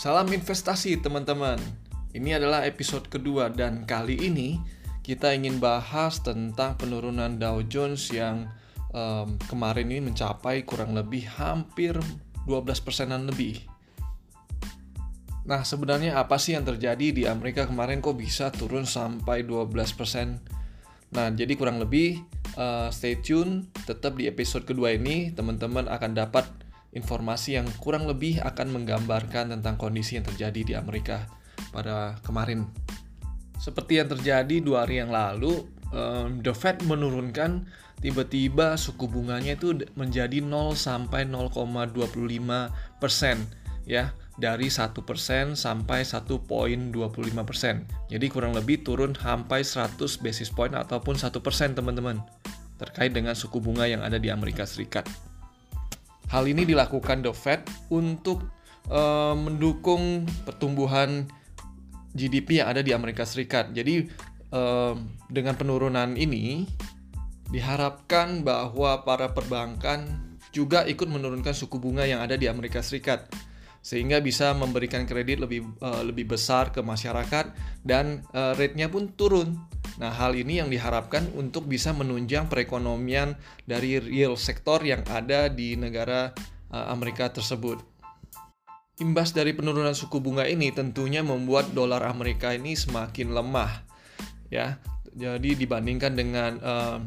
Salam investasi teman-teman. Ini adalah episode kedua dan kali ini kita ingin bahas tentang penurunan Dow Jones yang um, kemarin ini mencapai kurang lebih hampir 12 persenan lebih. Nah, sebenarnya apa sih yang terjadi di Amerika kemarin kok bisa turun sampai 12 persen? Nah, jadi kurang lebih uh, stay tune, tetap di episode kedua ini teman-teman akan dapat informasi yang kurang lebih akan menggambarkan tentang kondisi yang terjadi di Amerika pada kemarin. Seperti yang terjadi dua hari yang lalu, um, The Fed menurunkan tiba-tiba suku bunganya itu menjadi 0 sampai 0,25 persen ya dari 1% sampai 1.25%. persen. Jadi kurang lebih turun sampai 100 basis point ataupun 1% teman-teman terkait dengan suku bunga yang ada di Amerika Serikat. Hal ini dilakukan The Fed untuk uh, mendukung pertumbuhan GDP yang ada di Amerika Serikat. Jadi uh, dengan penurunan ini diharapkan bahwa para perbankan juga ikut menurunkan suku bunga yang ada di Amerika Serikat sehingga bisa memberikan kredit lebih uh, lebih besar ke masyarakat dan uh, rate-nya pun turun Nah, hal ini yang diharapkan untuk bisa menunjang perekonomian dari real sektor yang ada di negara uh, Amerika tersebut. Imbas dari penurunan suku bunga ini tentunya membuat dolar Amerika ini semakin lemah. Ya. Jadi dibandingkan dengan uh,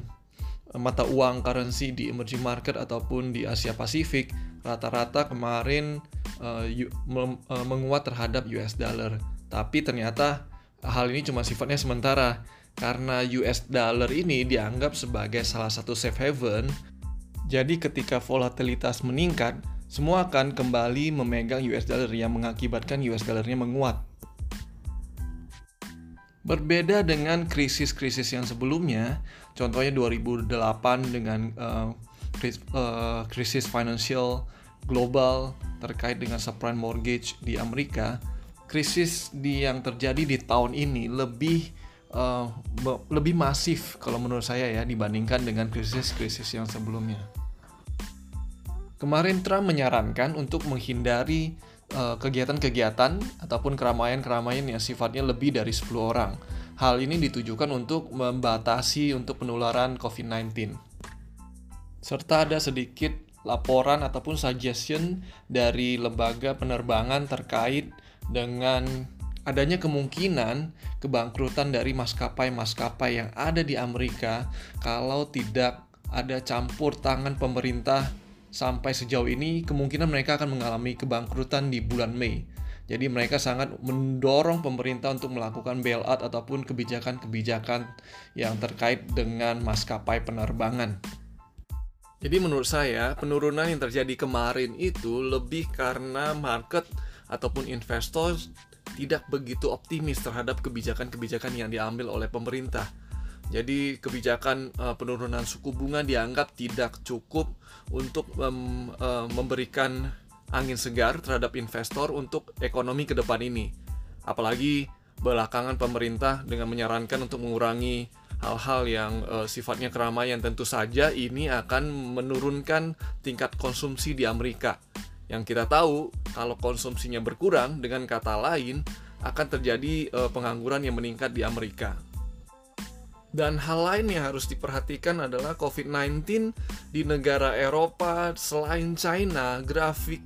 mata uang currency di emerging market ataupun di Asia Pasifik, rata-rata kemarin uh, menguat terhadap US dollar. Tapi ternyata hal ini cuma sifatnya sementara karena US dollar ini dianggap sebagai salah satu safe haven, jadi ketika volatilitas meningkat, semua akan kembali memegang US dollar yang mengakibatkan US dollarnya menguat. Berbeda dengan krisis-krisis yang sebelumnya, contohnya 2008 dengan uh, krisis financial global terkait dengan subprime mortgage di Amerika, krisis di yang terjadi di tahun ini lebih uh, lebih masif kalau menurut saya ya dibandingkan dengan krisis-krisis yang sebelumnya. Kemarin Trump menyarankan untuk menghindari uh, kegiatan-kegiatan ataupun keramaian-keramaian yang sifatnya lebih dari 10 orang. Hal ini ditujukan untuk membatasi untuk penularan COVID-19. Serta ada sedikit laporan ataupun suggestion dari lembaga penerbangan terkait dengan adanya kemungkinan kebangkrutan dari maskapai-maskapai yang ada di Amerika kalau tidak ada campur tangan pemerintah sampai sejauh ini kemungkinan mereka akan mengalami kebangkrutan di bulan Mei. Jadi mereka sangat mendorong pemerintah untuk melakukan bailout ataupun kebijakan-kebijakan yang terkait dengan maskapai penerbangan. Jadi menurut saya penurunan yang terjadi kemarin itu lebih karena market ataupun investor tidak begitu optimis terhadap kebijakan-kebijakan yang diambil oleh pemerintah. Jadi kebijakan uh, penurunan suku bunga dianggap tidak cukup untuk um, uh, memberikan angin segar terhadap investor untuk ekonomi ke depan ini. Apalagi belakangan pemerintah dengan menyarankan untuk mengurangi hal-hal yang uh, sifatnya keramaian tentu saja ini akan menurunkan tingkat konsumsi di Amerika yang kita tahu, kalau konsumsinya berkurang, dengan kata lain, akan terjadi uh, pengangguran yang meningkat di Amerika. Dan hal lain yang harus diperhatikan adalah COVID-19 di negara Eropa selain China, grafik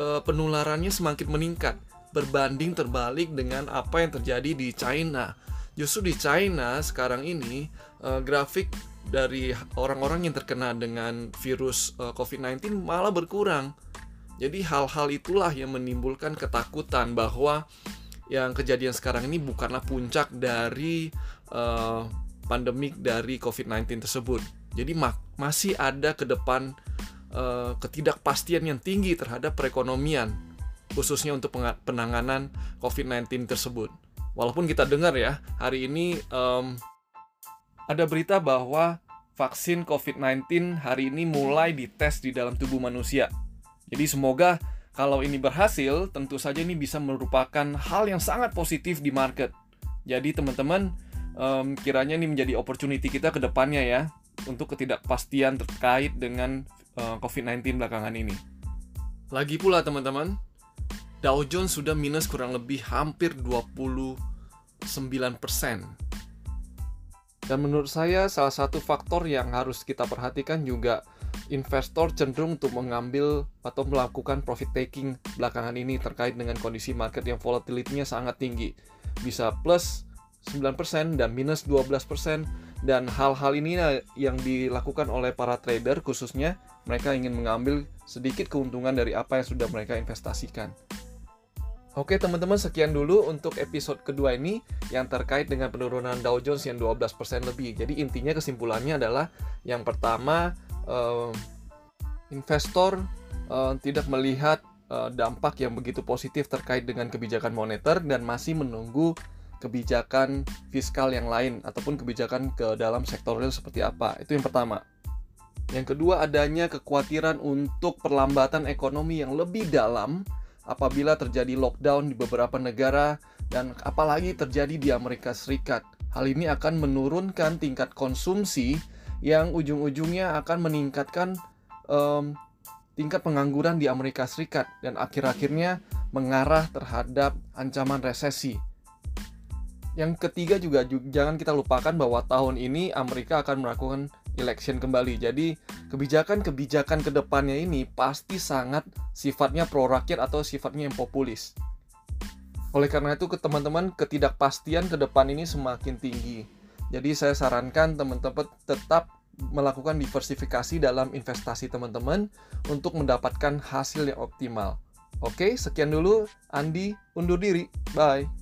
uh, penularannya semakin meningkat berbanding terbalik dengan apa yang terjadi di China. Justru di China sekarang ini uh, grafik dari orang-orang yang terkena dengan virus uh, COVID-19 malah berkurang jadi hal-hal itulah yang menimbulkan ketakutan bahwa yang kejadian sekarang ini bukanlah puncak dari uh, pandemik dari COVID-19 tersebut. Jadi ma masih ada ke depan uh, ketidakpastian yang tinggi terhadap perekonomian, khususnya untuk penanganan COVID-19 tersebut. Walaupun kita dengar ya, hari ini um, ada berita bahwa vaksin COVID-19 hari ini mulai dites di dalam tubuh manusia. Jadi semoga kalau ini berhasil, tentu saja ini bisa merupakan hal yang sangat positif di market. Jadi teman-teman, um, kiranya ini menjadi opportunity kita ke depannya ya, untuk ketidakpastian terkait dengan uh, eh, COVID-19 belakangan ini. Lagi pula teman-teman, Dow Jones sudah minus kurang lebih hampir 29%. Dan menurut saya salah satu faktor yang harus kita perhatikan juga investor cenderung untuk mengambil atau melakukan profit taking belakangan ini terkait dengan kondisi market yang volatility-nya sangat tinggi. Bisa plus 9% dan minus 12% dan hal-hal ini yang dilakukan oleh para trader khususnya mereka ingin mengambil sedikit keuntungan dari apa yang sudah mereka investasikan. Oke teman-teman sekian dulu untuk episode kedua ini yang terkait dengan penurunan Dow Jones yang 12% lebih. Jadi intinya kesimpulannya adalah yang pertama uh, investor uh, tidak melihat uh, dampak yang begitu positif terkait dengan kebijakan moneter dan masih menunggu kebijakan fiskal yang lain ataupun kebijakan ke dalam sektor real seperti apa. Itu yang pertama. Yang kedua adanya kekhawatiran untuk perlambatan ekonomi yang lebih dalam apabila terjadi lockdown di beberapa negara dan apalagi terjadi di Amerika Serikat. Hal ini akan menurunkan tingkat konsumsi yang ujung-ujungnya akan meningkatkan um, tingkat pengangguran di Amerika Serikat dan akhir-akhirnya mengarah terhadap ancaman resesi. Yang ketiga juga jangan kita lupakan bahwa tahun ini Amerika akan melakukan election kembali. Jadi kebijakan-kebijakan ke depannya ini pasti sangat sifatnya pro rakyat atau sifatnya yang populis. Oleh karena itu ke teman-teman ketidakpastian ke depan ini semakin tinggi. Jadi saya sarankan teman-teman tetap melakukan diversifikasi dalam investasi teman-teman untuk mendapatkan hasil yang optimal. Oke, sekian dulu. Andi undur diri. Bye.